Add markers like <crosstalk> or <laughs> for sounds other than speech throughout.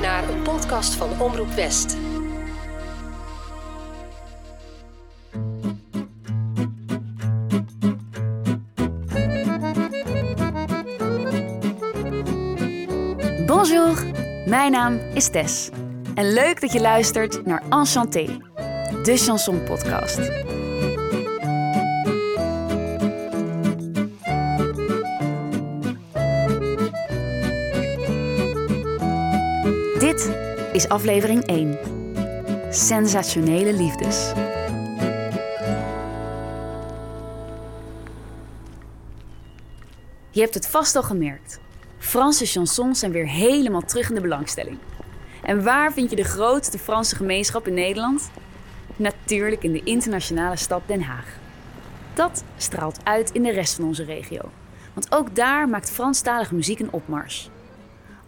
naar een podcast van Omroep West. Bonjour, mijn naam is Tess. En leuk dat je luistert naar Enchanté, de chanson podcast. Is aflevering 1. Sensationele liefdes. Je hebt het vast al gemerkt. Franse chansons zijn weer helemaal terug in de belangstelling. En waar vind je de grootste Franse gemeenschap in Nederland? Natuurlijk in de internationale stad Den Haag. Dat straalt uit in de rest van onze regio. Want ook daar maakt Franstalige muziek een opmars.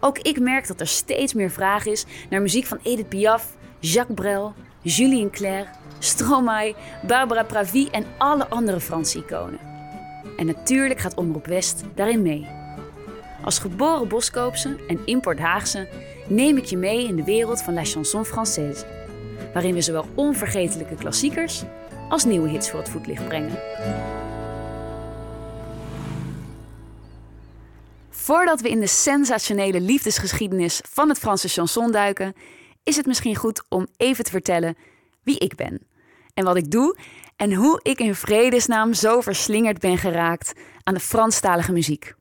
Ook ik merk dat er steeds meer vraag is naar muziek van Edith Piaf, Jacques Brel, Julien Clerc, Stromae, Barbara Pravi en alle andere Franse iconen. En natuurlijk gaat Omroep West daarin mee. Als geboren Boskoopse en import Haagse neem ik je mee in de wereld van la chanson française, waarin we zowel onvergetelijke klassiekers als nieuwe hits voor het voetlicht brengen. Voordat we in de sensationele liefdesgeschiedenis van het Franse chanson duiken, is het misschien goed om even te vertellen wie ik ben en wat ik doe en hoe ik in vredesnaam zo verslingerd ben geraakt aan de Franstalige muziek.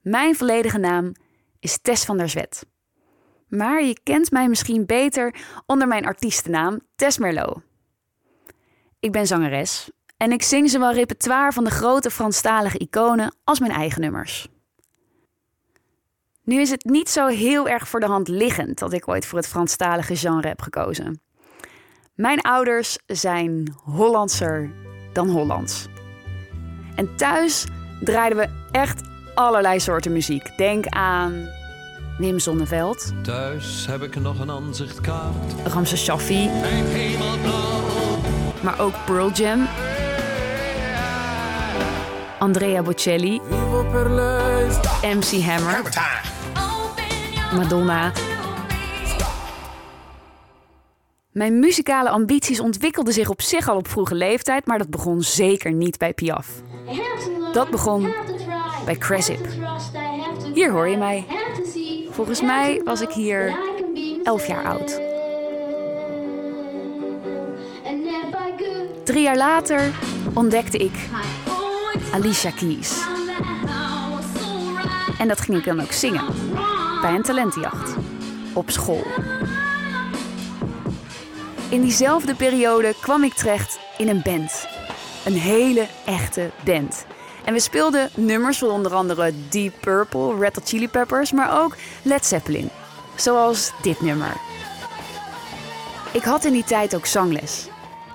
Mijn volledige naam is Tess van der Zwet. Maar je kent mij misschien beter onder mijn artiestennaam Tess Merlot. Ik ben zangeres en ik zing zowel repertoire van de grote Franstalige iconen als mijn eigen nummers. Nu is het niet zo heel erg voor de hand liggend dat ik ooit voor het Franstalige genre heb gekozen. Mijn ouders zijn Hollandser dan Hollands. En thuis draaiden we echt allerlei soorten muziek. Denk aan Wim Sonneveld, Thuis heb ik nog een aanzichtkaart. Ramse Shaffi, maar ook Pearl Jam, Andrea Bocelli, MC Hammer, Madonna. Mijn muzikale ambities ontwikkelden zich op zich al op vroege leeftijd, maar dat begon zeker niet bij Piaf. Dat begon bij Cresip. Hier hoor je mij. Volgens mij was ik hier 11 jaar oud. Drie jaar later ontdekte ik Alicia Keys. En dat ging ik dan ook zingen. Bij een talentenjacht. Op school. In diezelfde periode kwam ik terecht in een band. Een hele echte band. En we speelden nummers van onder andere Deep Purple, Red Hot Chili Peppers, maar ook Led Zeppelin. Zoals dit nummer. Ik had in die tijd ook zangles.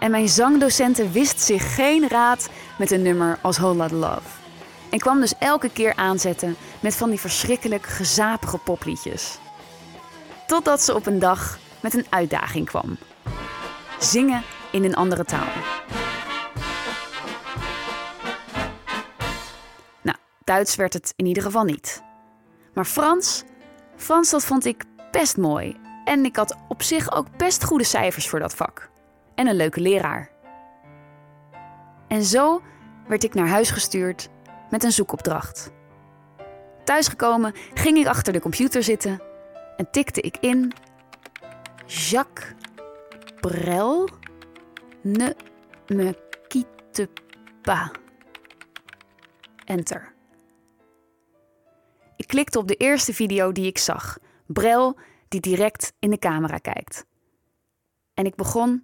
En mijn zangdocenten wist zich geen raad met een nummer als Whole Lotta Love. En kwam dus elke keer aanzetten met van die verschrikkelijk gezapige popliedjes. Totdat ze op een dag met een uitdaging kwam. Zingen in een andere taal. Nou, Duits werd het in ieder geval niet. Maar Frans, Frans dat vond ik best mooi. En ik had op zich ook best goede cijfers voor dat vak. En een leuke leraar. En zo werd ik naar huis gestuurd met een zoekopdracht. Thuisgekomen ging ik achter de computer zitten en tikte ik in Jacques Brel ne me quitte pas. Enter. Ik klikte op de eerste video die ik zag. Brel die direct in de camera kijkt. En ik begon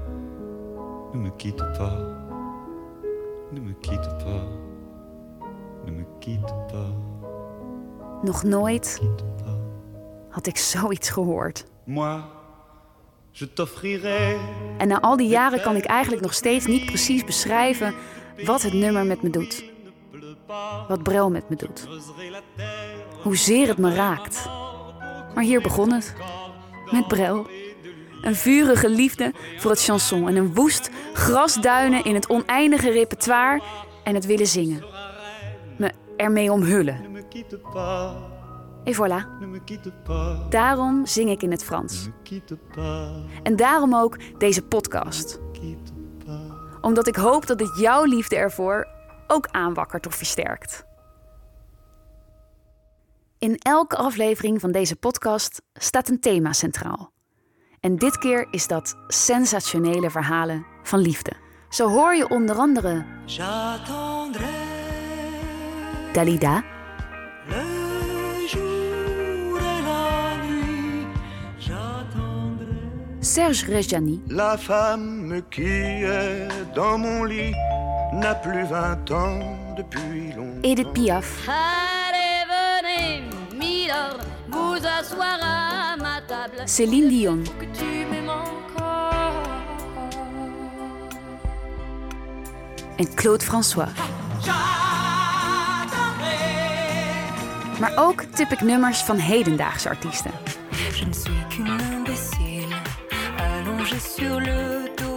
ne me quitte pas, ne me quitte pas, ne me quitte pas, Nog nooit had ik zoiets gehoord. Moi, je t'offrirai. En na al die jaren kan ik eigenlijk nog steeds niet precies beschrijven wat het nummer met me doet. Wat Brel met me doet. Hoezeer het me raakt. Maar hier begon het. Met Brel. Een vurige liefde voor het chanson en een woest grasduinen in het oneindige repertoire en het willen zingen. Me ermee omhullen. Et voilà. Daarom zing ik in het Frans. En daarom ook deze podcast. Omdat ik hoop dat het jouw liefde ervoor ook aanwakkert of versterkt. In elke aflevering van deze podcast staat een thema centraal. En dit keer is dat sensationele verhalen van liefde. Zo hoor je onder andere Dalida, Serge Reggiani, La femme qui est dans mon lit n'a plus 20 ans depuis longtemps. Edith Piaf, Allez, venez, Milord, vous asseoir. Céline Dion, en Claude François. Maar ook tip ik nummers van hedendaagse artiesten.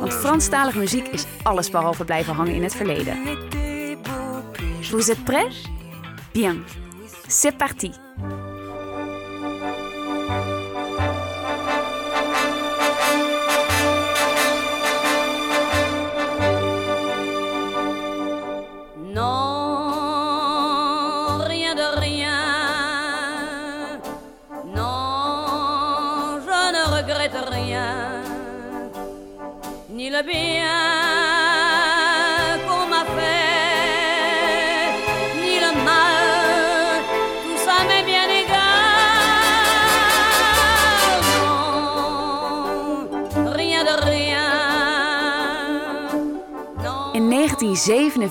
Want Franstalige muziek is allesbehalve blijven hangen in het verleden. Vous êtes prêts? Bien. C'est parti.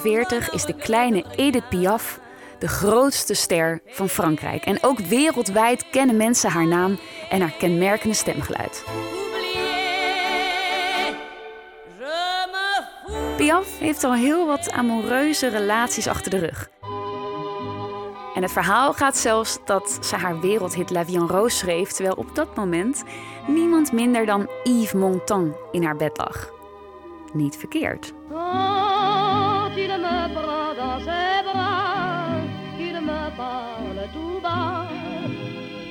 1947 is de kleine Edith Piaf de grootste ster van Frankrijk. En ook wereldwijd kennen mensen haar naam en haar kenmerkende stemgeluid. Piaf heeft al heel wat amoureuze relaties achter de rug. En het verhaal gaat zelfs dat ze haar wereldhit La Vie en Rose schreef... terwijl op dat moment niemand minder dan Yves Montand in haar bed lag. Niet verkeerd. Quand il me dans ses bras, qu'il me parle tout bas,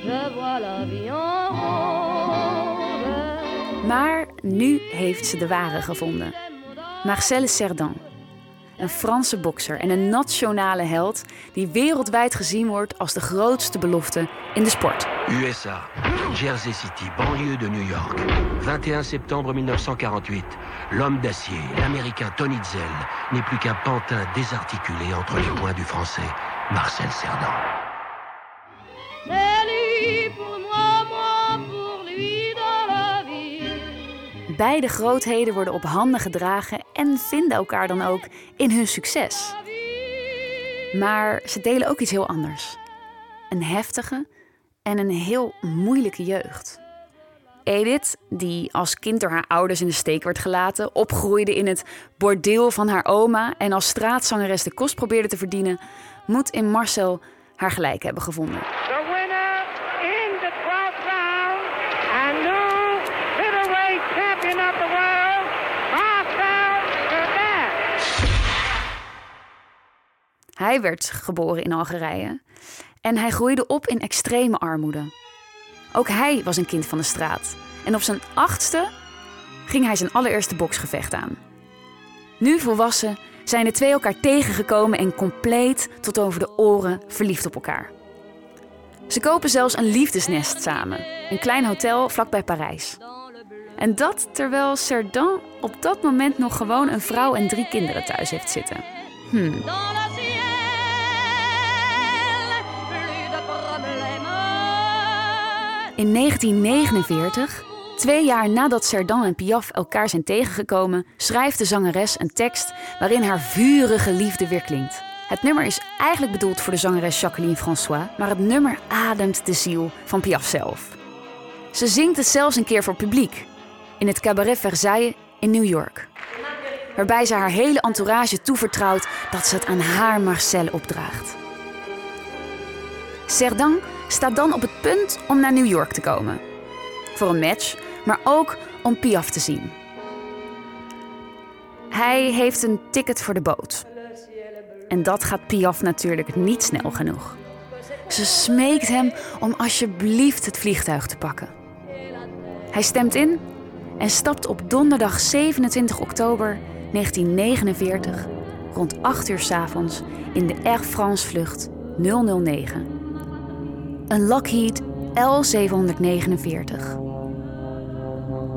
je vois la vie en rose. Maar nu heeft ze de ware gevonden. Marcelle Cerdan. Een Franse bokser en een nationale held die wereldwijd gezien wordt als de grootste belofte in de sport. USA, Jersey City, banlieue de New York. 21 septembre 1948. L'homme d'acier, l'américain Tony Zell, n'est plus qu'un pantin désarticulé entre les poings du français Marcel Cerdan. C'est lui pour moi, moi pour lui dans la vie. Beide grootheden worden op handen gedragen en vinden elkaar dan ook in hun succes. Maar ze delen ook iets heel anders. Een heftige en een heel moeilijke jeugd. Edith, die als kind door haar ouders in de steek werd gelaten, opgroeide in het bordeel van haar oma en als straatzangeres de kost probeerde te verdienen, moet in Marcel haar gelijk hebben gevonden. The winner in the 12th round and new middleweight champion of the world, Marcel Cerdan. Hij werd geboren in Algerije en hij groeide op in extreme armoede. Ook hij was een kind van de straat en op zijn achtste ging hij zijn allereerste boksgevecht aan. Nu volwassen zijn de twee elkaar tegengekomen en compleet tot over de oren verliefd op elkaar. Ze kopen zelfs een liefdesnest samen, een klein hotel vlakbij Parijs. En dat terwijl Cerdan op dat moment nog gewoon een vrouw en drie kinderen thuis heeft zitten. Hmm. In 1949, twee jaar nadat Cerdan en Piaf elkaar zijn tegengekomen, schrijft de zangeres een tekst waarin haar vurige liefde weer klinkt. Het nummer is eigenlijk bedoeld voor de zangeres Jacqueline François, maar het nummer ademt de ziel van Piaf zelf. Ze zingt het zelfs een keer voor publiek in het Cabaret Versailles in New York. Waarbij ze haar hele entourage toevertrouwt dat ze het aan haar Marcel opdraagt. Cerdan staat dan op het punt om naar New York te komen. Voor een match, maar ook om Piaf te zien. Hij heeft een ticket voor de boot. En dat gaat Piaf natuurlijk niet snel genoeg. Ze smeekt hem om alsjeblieft het vliegtuig te pakken. Hij stemt in en stapt op donderdag 27 oktober 1949 rond 8 uur 's avonds in de Air France vlucht 009. Een Lockheed L749.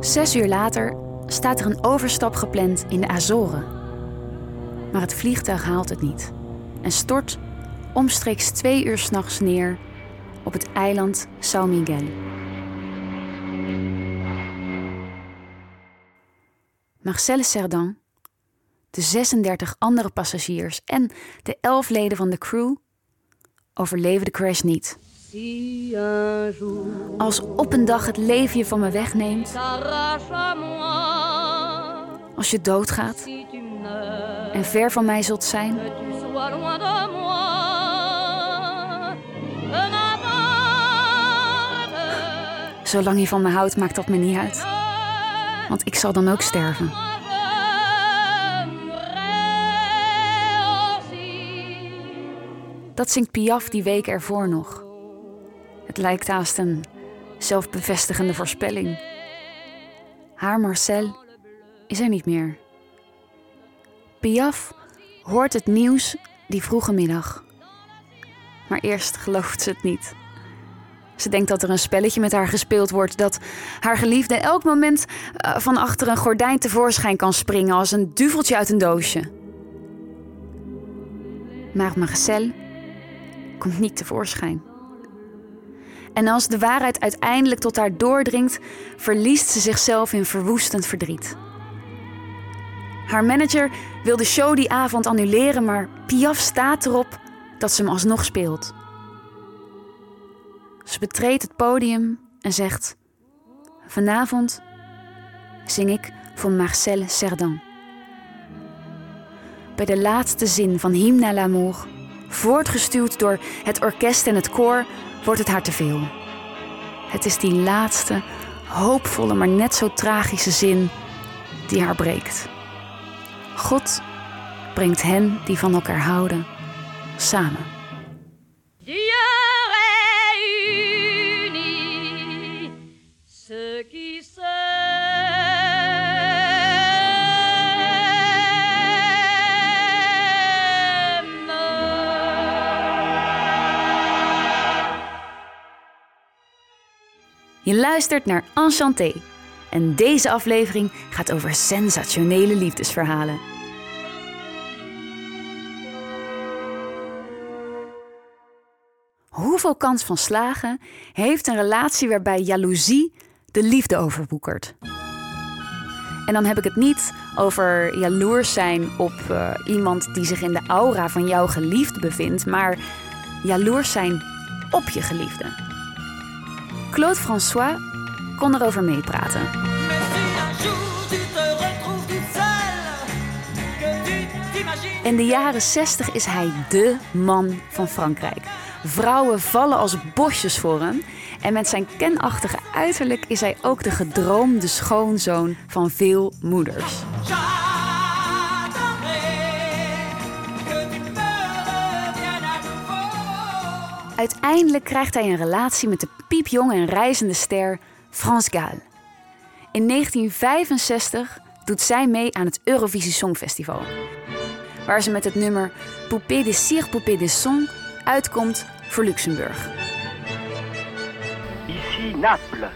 Zes uur later staat er een overstap gepland in de Azoren. Maar het vliegtuig haalt het niet en stort omstreeks twee uur s'nachts neer op het eiland São Miguel. Marcel Cerdan, de 36 andere passagiers en de 11 leden van de crew overleven de crash niet. Als op een dag het leven je van me wegneemt, als je doodgaat en ver van mij zult zijn, zolang je van me houdt, maakt dat me niet uit. Want ik zal dan ook sterven. Dat zingt Piaf die week ervoor nog. Het lijkt haast een zelfbevestigende voorspelling. Haar Marcel is er niet meer. Piaf hoort het nieuws die vroege middag. Maar eerst gelooft ze het niet. Ze denkt dat er een spelletje met haar gespeeld wordt, dat haar geliefde elk moment eh, van achter een gordijn tevoorschijn kan springen als een duveltje uit een doosje. Maar Marcel komt niet tevoorschijn. En als de waarheid uiteindelijk tot haar doordringt, verliest ze zichzelf in verwoestend verdriet. Haar manager wil de show die avond annuleren, maar Piaf staat erop dat ze hem alsnog speelt. Ze betreedt het podium en zegt: Vanavond zing ik voor Marcel Cerdan. Bij de laatste zin van Hymne à l'amour, voortgestuwd door het orkest en het koor, wordt het haar te veel. Het is die laatste, hoopvolle, maar net zo tragische zin die haar breekt. God brengt hen die van elkaar houden samen. Je luistert naar Enchanté. En deze aflevering gaat over sensationele liefdesverhalen. Hoeveel kans van slagen heeft een relatie waarbij jaloezie de liefde overwoekert? En dan heb ik het niet over jaloers zijn op eh, iemand die zich in de aura van jouw geliefde bevindt, maar jaloers zijn op je geliefde. Claude François kon erover meepraten. In de jaren 60 is hij dé man van Frankrijk. Vrouwen vallen als bosjes voor hem. En met zijn kenachtige uiterlijk is hij ook de gedroomde schoonzoon van veel moeders. Uiteindelijk krijgt hij een relatie met de piepjonge en reizende ster Frans Gall. In 1965 doet zij mee aan het Eurovisie Songfestival. Waar ze met het nummer Poupée de cire, Poupée de son uitkomt voor Luxemburg. Ici Naples.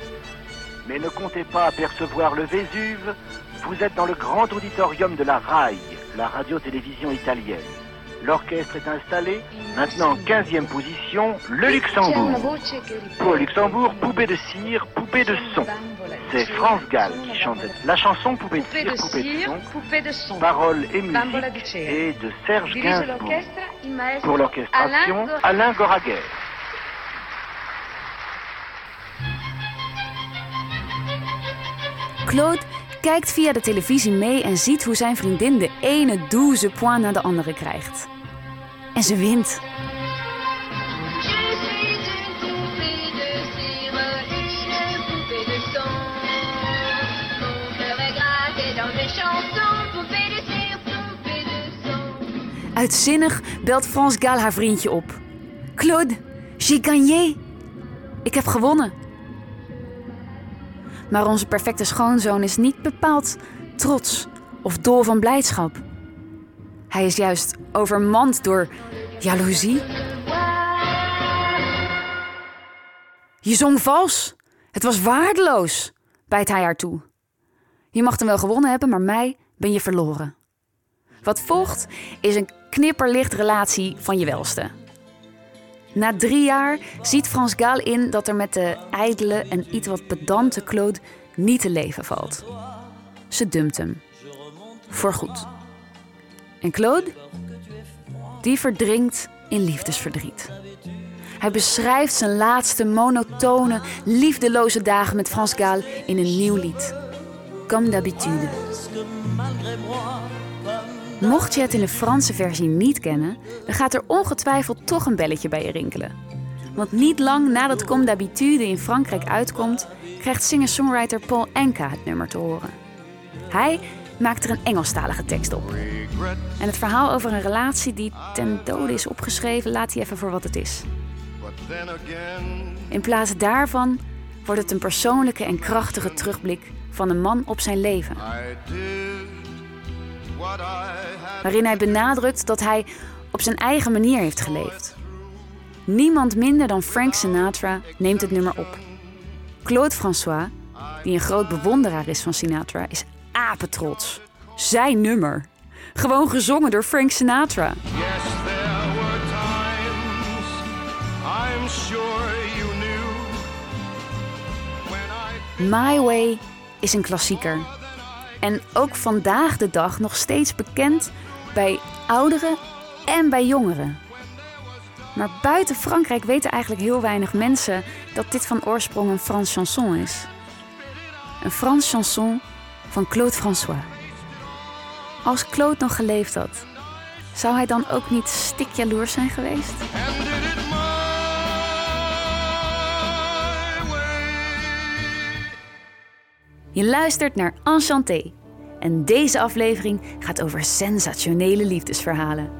Mais ne comptez pas apercevoir le Vésuve. Vous êtes dans le grand auditorium de la RAI, la radio-télévision italienne. L'orchestre est installé. Maintenant, 15e position, le Luxembourg. Pour Luxembourg, poupée de cire, poupée de son. C'est France Gall qui chantait la chanson Poupée de cire, poupée de son, poupée de son. paroles et musique et de Serge Gainsbourg. Pour l'orchestration, Alain Alain Goraguer. Claude kijkt via de televisie mee en ziet hoe zijn vriendin de ene douze point na de andere krijgt. En ze wint. Uitzinnig belt France Gall haar vriendje op. Claude, j'ai gagné. Ik heb gewonnen. Maar onze perfecte schoonzoon is niet bepaald trots of dol van blijdschap. Hij is juist overmand door jaloezie. Je zong vals. Het was waardeloos, bijt hij haar toe. Je mag hem wel gewonnen hebben, maar mij ben je verloren. Wat volgt is een knipperlicht relatie van je welste. Na drie jaar ziet Frans Gaal in dat er met de ijdele en iets wat pedante Claude niet te leven valt. Ze dumpt hem. Voorgoed. En Claude? Die verdrinkt in liefdesverdriet. Hij beschrijft zijn laatste monotone, liefdeloze dagen met Frans Gaal in een nieuw lied. Comme d'habitude. Mocht je het in de Franse versie niet kennen, dan gaat er ongetwijfeld toch een belletje bij je rinkelen. Want niet lang nadat Comme d'habitude in Frankrijk uitkomt, krijgt singer-songwriter Paul Enka het nummer te horen. Hij maakt er een Engelstalige tekst op. En het verhaal over een relatie die ten dode is opgeschreven, laat hij even voor wat het is. In plaats daarvan wordt het een persoonlijke en krachtige terugblik van een man op zijn leven. Waarin hij benadrukt dat hij op zijn eigen manier heeft geleefd. Niemand minder dan Frank Sinatra neemt het nummer op. Claude François, die een groot bewonderaar is van Sinatra, is apetrots. Zijn nummer. Gewoon gezongen door Frank Sinatra. Yes, there were times I'm sure you knew when I My Way is een klassieker. En ook vandaag de dag nog steeds bekend bij ouderen en bij jongeren. Maar buiten Frankrijk weten eigenlijk heel weinig mensen dat dit van oorsprong een Frans chanson is. Een Frans chanson van Claude François. Als Claude nog geleefd had, zou hij dan ook niet stikjaloers zijn geweest? Je luistert naar Enchanté. En deze aflevering gaat over sensationele liefdesverhalen.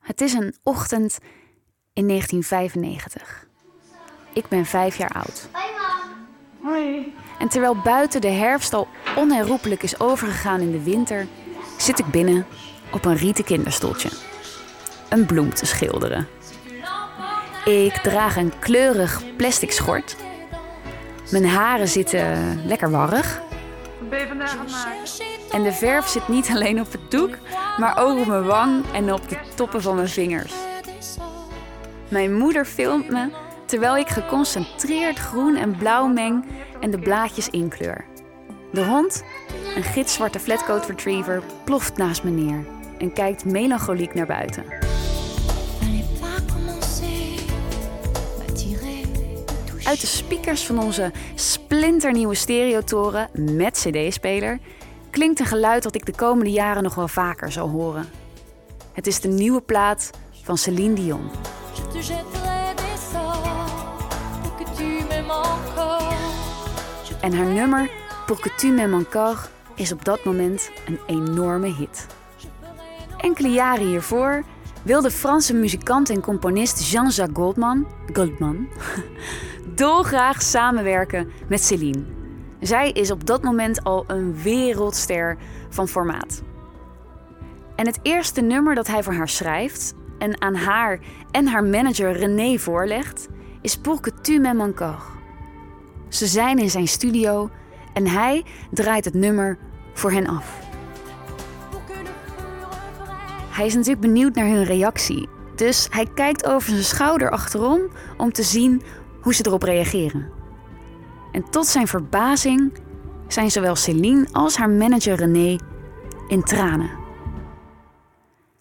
Het is een ochtend in 1995. Ik ben vijf jaar oud. Hoi. En terwijl buiten de herfst al onherroepelijk is overgegaan in de winter, zit ik binnen op een rieten kinderstoeltje. Een bloem te schilderen. Ik draag een kleurig plastic schort. Mijn haren zitten lekker warrig. Ben je vandaag? En de verf zit niet alleen op het doek, maar ook op mijn wang en op de toppen van mijn vingers. Mijn moeder filmt me terwijl ik geconcentreerd groen en blauw meng en de blaadjes inkleur. De hond, een gitzwarte flatcoat retriever, ploft naast me neer en kijkt melancholiek naar buiten. Uit de speakers van onze splinternieuwe stereotoren met cd-speler klinkt een geluid dat ik de komende jaren nog wel vaker zal horen. Het is de nieuwe plaat van Celine Dion. En haar nummer Pour que tu m'aimes encore is op dat moment een enorme hit. Enkele jaren hiervoor wil de Franse muzikant en componist Jean-Jacques Goldman, Goldman <laughs> dolgraag samenwerken met Céline. Zij is op dat moment al een wereldster van formaat. En het eerste nummer dat hij voor haar schrijft en aan haar en haar manager René voorlegt, is Pour que tu m'aimes encore. Ze zijn in zijn studio en hij draait het nummer voor hen af. Hij is natuurlijk benieuwd naar hun reactie. Dus hij kijkt over zijn schouder achterom om te zien hoe ze erop reageren. En tot zijn verbazing zijn zowel Céline als haar manager René in tranen.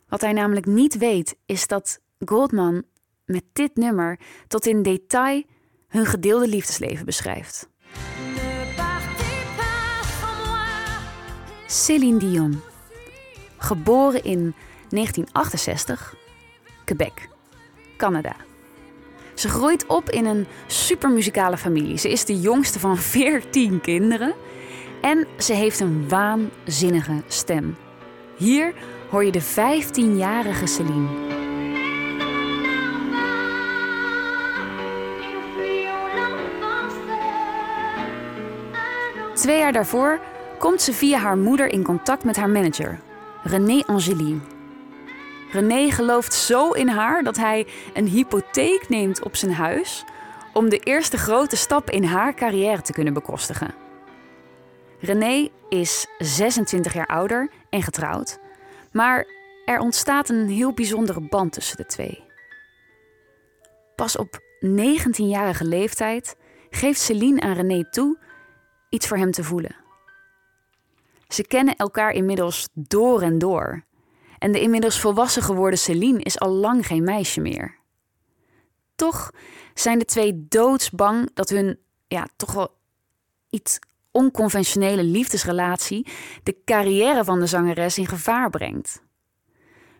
Wat hij namelijk niet weet is dat Goldman met dit nummer tot in detail hun gedeelde liefdesleven beschrijft. Céline Dion, geboren in 1968, Quebec, Canada. Ze groeit op in een supermuzikale familie. Ze is de jongste van 14 kinderen en ze heeft een waanzinnige stem. Hier hoor je de 15-jarige Celine. Twee jaar daarvoor komt ze via haar moeder in contact met haar manager, René Angeline. René gelooft zo in haar dat hij een hypotheek neemt op zijn huis om de eerste grote stap in haar carrière te kunnen bekostigen. René is 26 jaar ouder en getrouwd, maar er ontstaat een heel bijzondere band tussen de twee. Pas op 19-jarige leeftijd geeft Celine aan René toe iets voor hem te voelen. Ze kennen elkaar inmiddels door en door. En de inmiddels volwassen geworden Celine is al lang geen meisje meer. Toch zijn de twee doodsbang dat hun ja, toch wel iets onconventionele liefdesrelatie de carrière van de zangeres in gevaar brengt.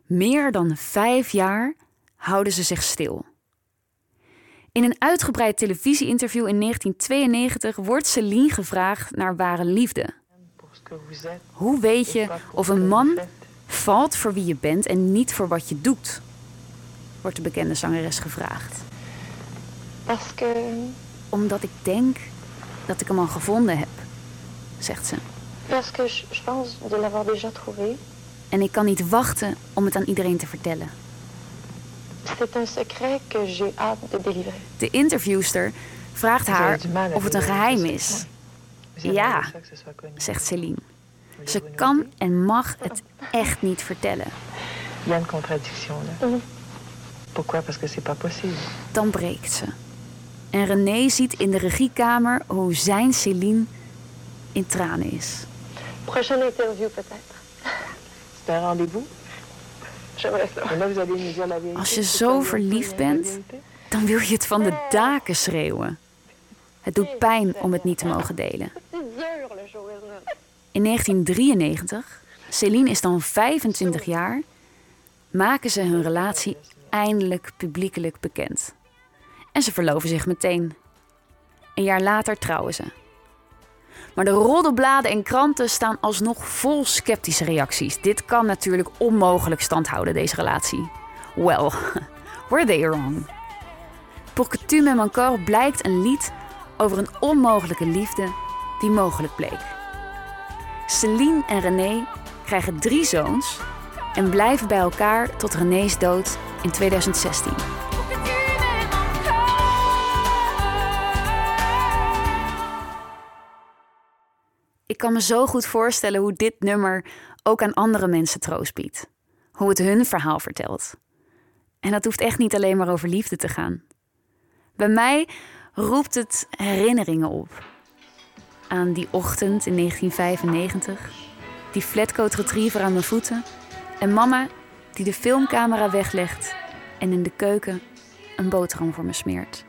Meer dan vijf jaar houden ze zich stil. In een uitgebreid televisieinterview in 1992 wordt Celine gevraagd naar ware liefde. Hoe weet je of een man valt voor wie je bent en niet voor wat je doet? Wordt de bekende zangeres gevraagd. Omdat ik denk dat ik hem al gevonden heb, zegt ze. En ik kan niet wachten om het aan iedereen te vertellen. De interviewster vraagt haar of het een geheim is. Ja, zegt Céline. Ze kan en mag het echt niet vertellen. Dan breekt ze. En René ziet in de regiekamer hoe zijn Céline in tranen is. Prochaine interview peut-être. C'est un rendez-vous? Als je zo verliefd bent, dan wil je het van de daken schreeuwen. Het doet pijn om het niet te mogen delen. In 1993, Céline is dan 25 jaar, maken ze hun relatie eindelijk publiekelijk bekend. En ze verloven zich meteen. Een jaar later trouwen ze. Maar de roddelbladen en kranten staan alsnog vol sceptische reacties. Dit kan natuurlijk onmogelijk standhouden, deze relatie. Well, <laughs> were they wrong? Pour que tu m'aimes encore blijkt een lied over een onmogelijke liefde die mogelijk bleek. Celine en René krijgen drie zoons en blijven bij elkaar tot René's dood in 2016. Ik kan me zo goed voorstellen hoe dit nummer ook aan andere mensen troost biedt. Hoe het hun verhaal vertelt. En dat hoeft echt niet alleen maar over liefde te gaan. Bij mij roept het herinneringen op. Aan die ochtend in 1995, die flatcoat retriever aan mijn voeten en mama die de filmcamera weglegt en in de keuken een boterham voor me smeert.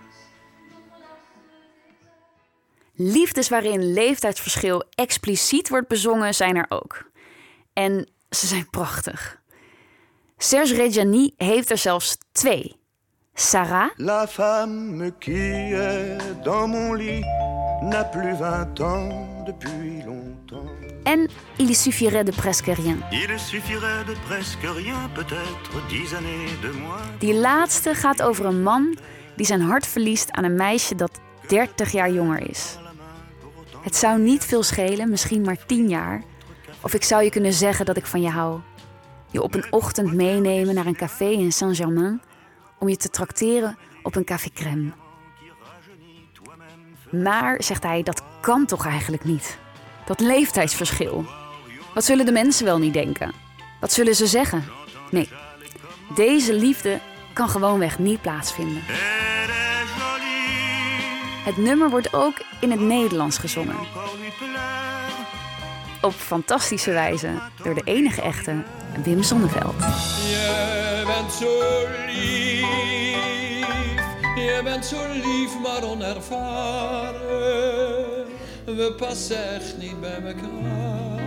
Liefdes waarin leeftijdsverschil expliciet wordt bezongen zijn er ook. En ze zijn prachtig. Serge Reggiani heeft er zelfs twee. Sarah. La femme qui est dans mon lit n'a plus 20 ans depuis longtemps. En Il suffirait de presque rien. Il suffirait de presque rien, peut-être dix années de moins. Die laatste gaat over een man die zijn hart verliest aan een meisje dat 30 jaar jonger is. Het zou niet veel schelen, misschien maar 10 jaar. Of ik zou je kunnen zeggen dat ik van je hou. Je op een ochtend meenemen naar een café in Saint-Germain om je te trakteren op een café crème. Maar, zegt hij, dat kan toch eigenlijk niet? Dat leeftijdsverschil. Wat zullen de mensen wel niet denken? Wat zullen ze zeggen? Nee, deze liefde kan gewoonweg niet plaatsvinden. Het nummer wordt ook in het Nederlands gezongen. Op fantastische wijze door de enige echte Wim Sonneveld. Je bent zo lief, maar onervaren. We passen echt niet bij elkaar.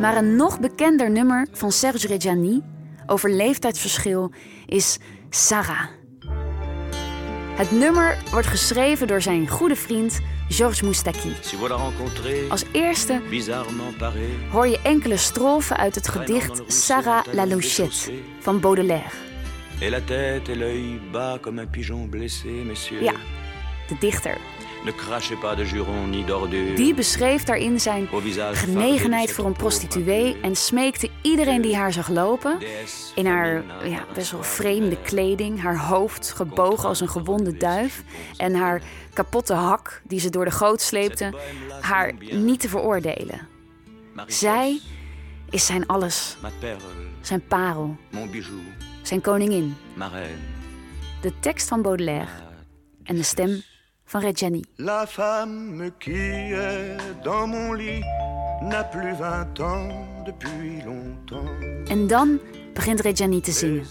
Maar een nog bekender nummer van Serge Reggiani over leeftijdsverschil is Sarah. Het nummer wordt geschreven door zijn goede vriend Georges Moustaki. Als eerste hoor je enkele strofen uit het gedicht Sarah la Louchette van Baudelaire. Et la tête et l'œil bas comme un pigeon blessé, messieurs. Ja, de dichter. Ne crachez pas de jurons ni d'ordures. Die beschreef daarin zijn genegenheid voor een prostituee en smeekte iedereen die haar zag lopen in haar ja, best wel vreemde kleding, haar hoofd gebogen als een gewonde duif en haar kapotte hak die ze door de goot sleepte, haar niet te veroordelen. Zij is zijn alles, zijn parel, mon bijou, zijn koningin. De tekst van Baudelaire en de stem van Reggiani. La femme qui est dans mon lit n'a plus vingt ans depuis longtemps. En dan begint Reggiani te zingen.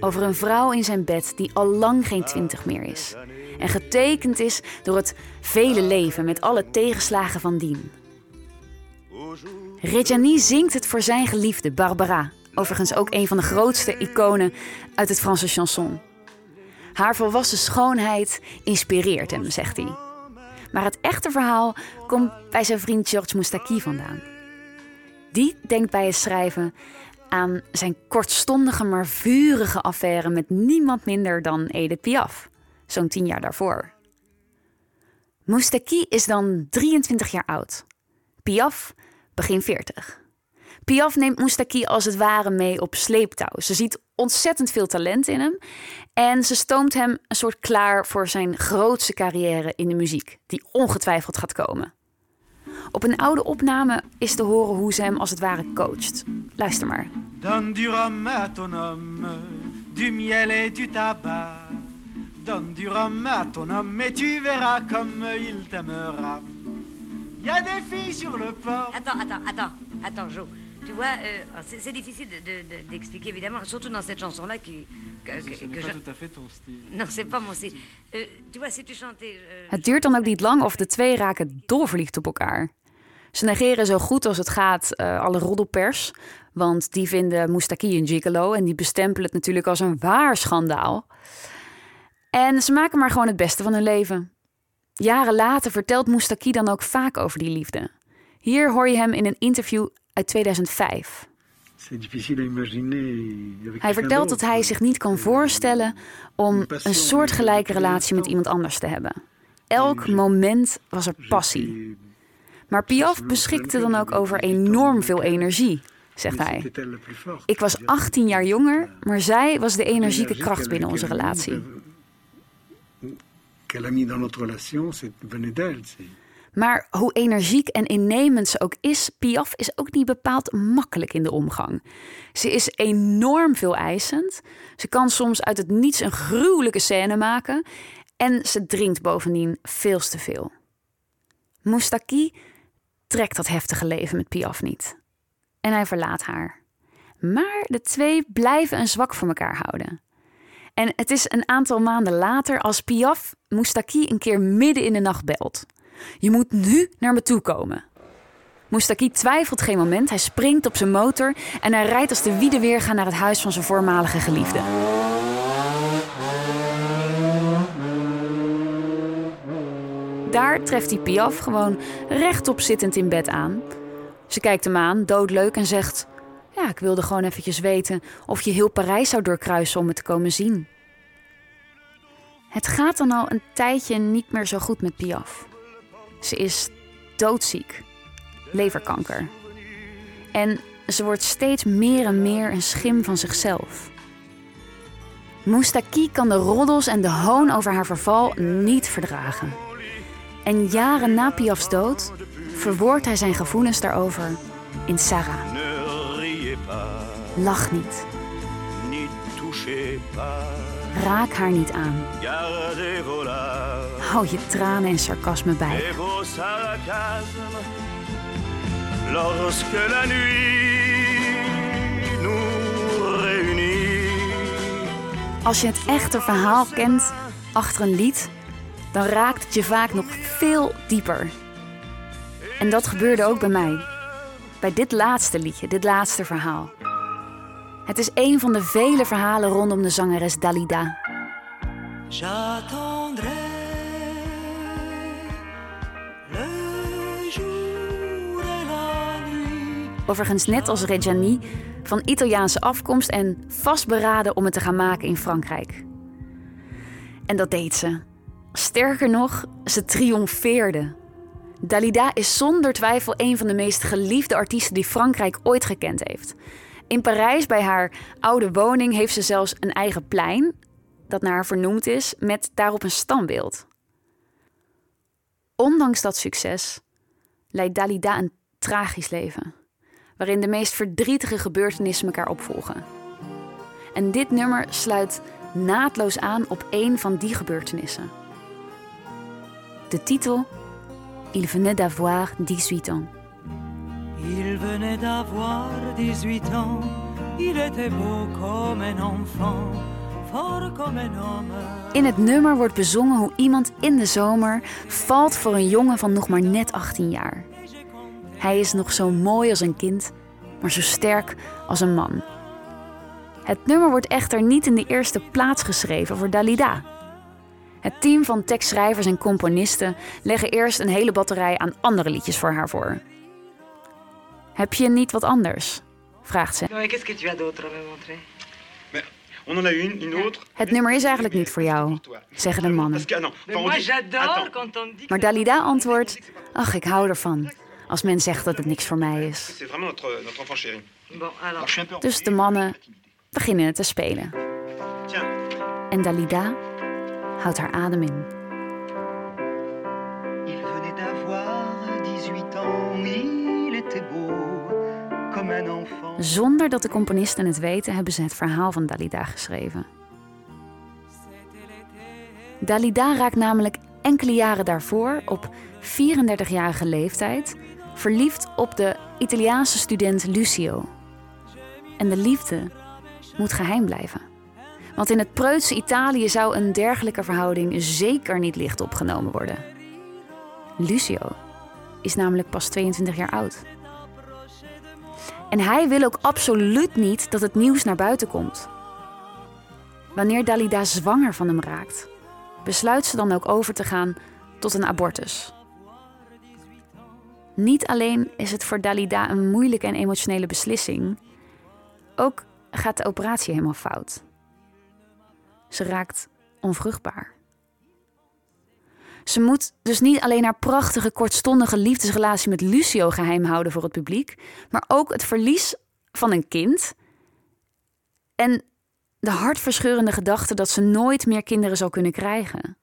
Over een vrouw in zijn bed die al lang geen twintig meer is. En getekend is door het vele leven met alle tegenslagen van dien. Reggiani zingt het voor zijn geliefde Barbara. Overigens ook een van de grootste iconen uit het Franse chanson. Haar volwassen schoonheid inspireert hem, zegt hij. Maar het echte verhaal komt bij zijn vriend Georges Moustaki vandaan. Die denkt bij het schrijven aan zijn kortstondige maar vurige affaire met niemand minder dan Edith Piaf, zo'n tien jaar daarvoor. Moustaki is dan 23 jaar oud. Piaf begin 40. Piaf neemt Moustaki als het ware mee op sleeptouw. Ze ziet ontzettend veel talent in hem en ze stoomt hem een soort klaar voor zijn grootste carrière in de muziek, die ongetwijfeld gaat komen. Op een oude opname is te horen hoe ze hem als het ware coacht. Luister maar. Donne du rhum à ton homme, du miel et du tabac. Donne du rhum à ton homme et tu verras comme il t'aimera. Y a des filles sur le port. Attends, attends, attends, attends, Jo. Tu vois, euh, c'est difficile d'expliquer, de, de, d'expliquer, évidemment, surtout dans cette chanson-là qui, que, que, Ce n'est que pas je- tout à fait ton style. Non, c'est pas mon style. Tu vois, si tu chantais... Het duurt dan ook niet lang of de twee raken dolverliefd op elkaar. Ze negeren zo goed als het gaat eh, alle roddelpers. Want die vinden Moustaki een gigolo en die bestempelen het natuurlijk als een waar schandaal. En ze maken maar gewoon het beste van hun leven. Jaren later vertelt Moustaki dan ook vaak over die liefde. Hier hoor je hem in een interview uit 2005. C'est difficile à imaginer avec Hij vertelt dat hij zich niet kan voorstellen om een soortgelijke relatie met iemand anders te hebben. Elk moment was er passie. Maar Piaf beschikte dan ook over enorm veel energie, zegt hij. Ik was 18 jaar jonger, maar zij was de energieke kracht binnen onze relatie. Maar hoe energiek en innemend ze ook is, Piaf is ook niet bepaald makkelijk in de omgang. Ze is enorm veel eisend. Ze kan soms uit het niets een gruwelijke scène maken. En ze drinkt bovendien veel te veel. Moustaki trekt dat heftige leven met Piaf niet. En hij verlaat haar. Maar de twee blijven een zwak voor elkaar houden. En het is een aantal maanden later als Piaf Moustaki een keer midden in de nacht belt. Je moet nu naar me toe komen. Moustaki twijfelt geen moment. Hij springt op zijn motor en hij rijdt als de wiede weerga naar het huis van zijn voormalige geliefde. Daar treft hij Piaf gewoon rechtop zittend in bed aan. Ze kijkt hem aan, doodleuk, en zegt: Ja, ik wilde gewoon eventjes weten of je heel Parijs zou doorkruisen om me te komen zien. Het gaat dan al een tijdje niet meer zo goed met Piaf. Ze is doodziek, leverkanker. En ze wordt steeds meer en meer een schim van zichzelf. Moustaki kan de roddels en de hoon over haar verval niet verdragen. En jaren na Piafs dood verwoordt hij zijn gevoelens daarover in Sarah. Lach niet. Raak haar niet aan. Hou je tranen en sarcasme bij. Als je het echte verhaal kent achter een lied, dan raakt het je vaak nog veel dieper. En dat gebeurde ook bij mij. Bij dit laatste liedje, dit laatste verhaal. Het is een van de vele verhalen rondom de zangeres Dalida. Overigens net als Reggiani, van Italiaanse afkomst en vastberaden om het te gaan maken in Frankrijk. En dat deed ze. Sterker nog, ze triomfeerde. Dalida is zonder twijfel een van de meest geliefde artiesten die Frankrijk ooit gekend heeft. In Parijs, bij haar oude woning, heeft ze zelfs een eigen plein, dat naar haar vernoemd is, met daarop een standbeeld. Ondanks dat succes leidt Dalida een tragisch leven, waarin de meest verdrietige gebeurtenissen elkaar opvolgen. En dit nummer sluit naadloos aan op één van die gebeurtenissen. De titel Il venait d'avoir 18 ans. Il venait d'avoir 18 ans. Il était beau comme un. In het nummer wordt bezongen hoe iemand in de zomer valt voor een jongen van nog maar net 18 jaar. Hij is nog zo mooi als een kind, maar zo sterk als een man. Het nummer wordt echter niet in de eerste plaats geschreven voor Dalida. Het team van tekstschrijvers en componisten leggen eerst een hele batterij aan andere liedjes voor haar voor. Heb je niet wat anders? vraagt ze. Het nummer is eigenlijk niet voor jou, zeggen de mannen. Ah Maar Dalida antwoordt: Ach, ik hou ervan. Als men zegt dat het niks voor mij is. Dus de mannen beginnen het te spelen. En Dalida houdt haar adem in. Zonder dat de componisten het weten, hebben ze het verhaal van Dalida geschreven. Dalida raakt namelijk enkele jaren daarvoor, op 34-jarige leeftijd, verliefd op de Italiaanse student Lucio. En de liefde moet geheim blijven. Want in het preutse Italië zou een dergelijke verhouding zeker niet licht opgenomen worden. Lucio is namelijk pas 22 jaar oud. En hij wil ook absoluut niet dat het nieuws naar buiten komt. Wanneer Dalida zwanger van hem raakt, besluit ze dan ook over te gaan tot een abortus. Niet alleen is het voor Dalida een moeilijke en emotionele beslissing, ook gaat de operatie helemaal fout. Ze raakt onvruchtbaar. Ze moet dus niet alleen haar prachtige kortstondige liefdesrelatie met Lucio geheim houden voor het publiek, maar ook het verlies van een kind en de hartverscheurende gedachte dat ze nooit meer kinderen zal kunnen krijgen.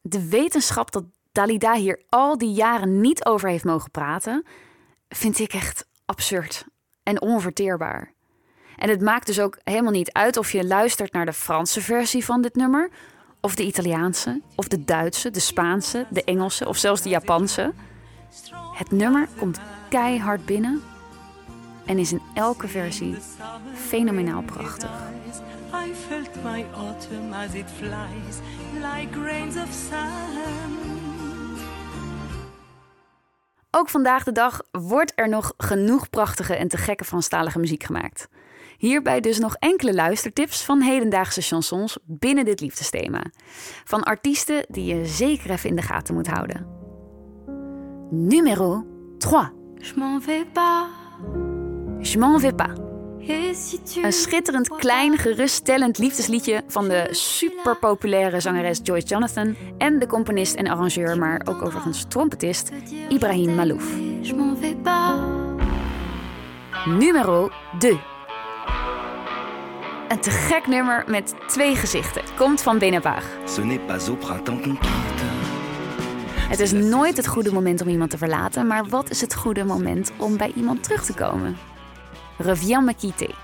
De wetenschap dat Dalida hier al die jaren niet over heeft mogen praten, vind ik echt absurd en onverteerbaar. En het maakt dus ook helemaal niet uit of je luistert naar de Franse versie van dit nummer, of de Italiaanse, of de Duitse, de Spaanse, de Engelse of zelfs de Japanse. Het nummer komt keihard binnen en is in elke versie fenomenaal prachtig. I felt my autumn as it flies like grains of sand. Ook vandaag de dag wordt er nog genoeg prachtige en te gekke Franstalige muziek gemaakt. Hierbij dus nog enkele luistertips van hedendaagse chansons binnen dit liefdesthema. Van artiesten die je zeker even in de gaten moet houden. Numero 3. Je m'en vais pas. Je m'en vais pas. Een schitterend, klein, geruststellend liefdesliedje van de superpopulaire zangeres Joyce Jonathan en de componist en arrangeur, maar ook overigens trompetist Ibrahim Malouf. Numero 2. Een te gek nummer met twee gezichten. Komt van Benabar. Ce n'est pas au printemps qu'on quitte. Het is nooit het goede moment om iemand te verlaten, maar wat is het goede moment om bij iemand terug te komen? Reviens me quitter.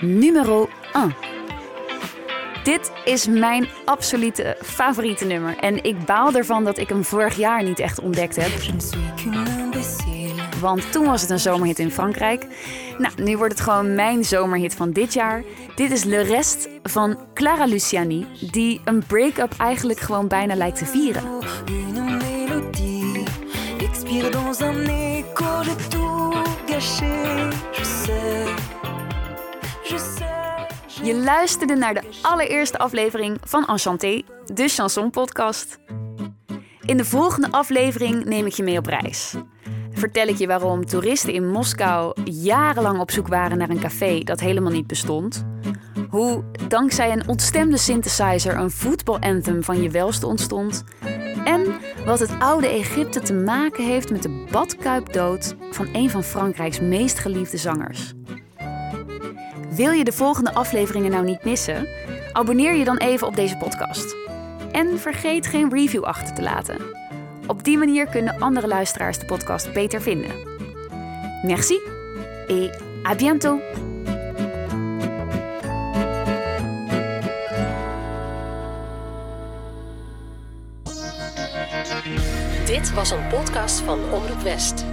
numero 1. Dit is mijn absolute favoriete nummer. En ik baal ervan dat ik hem vorig jaar niet echt ontdekt heb. Want toen was het een zomerhit in Frankrijk. Nou, nu wordt het gewoon mijn zomerhit van dit jaar. Dit is Le Reste van Clara Luciani, die een break-up eigenlijk gewoon bijna lijkt te vieren. Je luisterde naar de allereerste aflevering van Enchanté, de chanson podcast. In de volgende aflevering neem ik je mee op reis. Vertel ik je waarom toeristen in Moskou jarenlang op zoek waren naar een café dat helemaal niet bestond. Hoe dankzij een ontstemde synthesizer een voetbalanthem van je welste ontstond. En wat het oude Egypte te maken heeft met de badkuipdood van een van Frankrijks meest geliefde zangers. Wil je de volgende afleveringen nou niet missen? Abonneer je dan even op deze podcast. En vergeet geen review achter te laten. Op die manier kunnen andere luisteraars de podcast beter vinden. Merci et à bientôt! Dit was een podcast van Omroep West.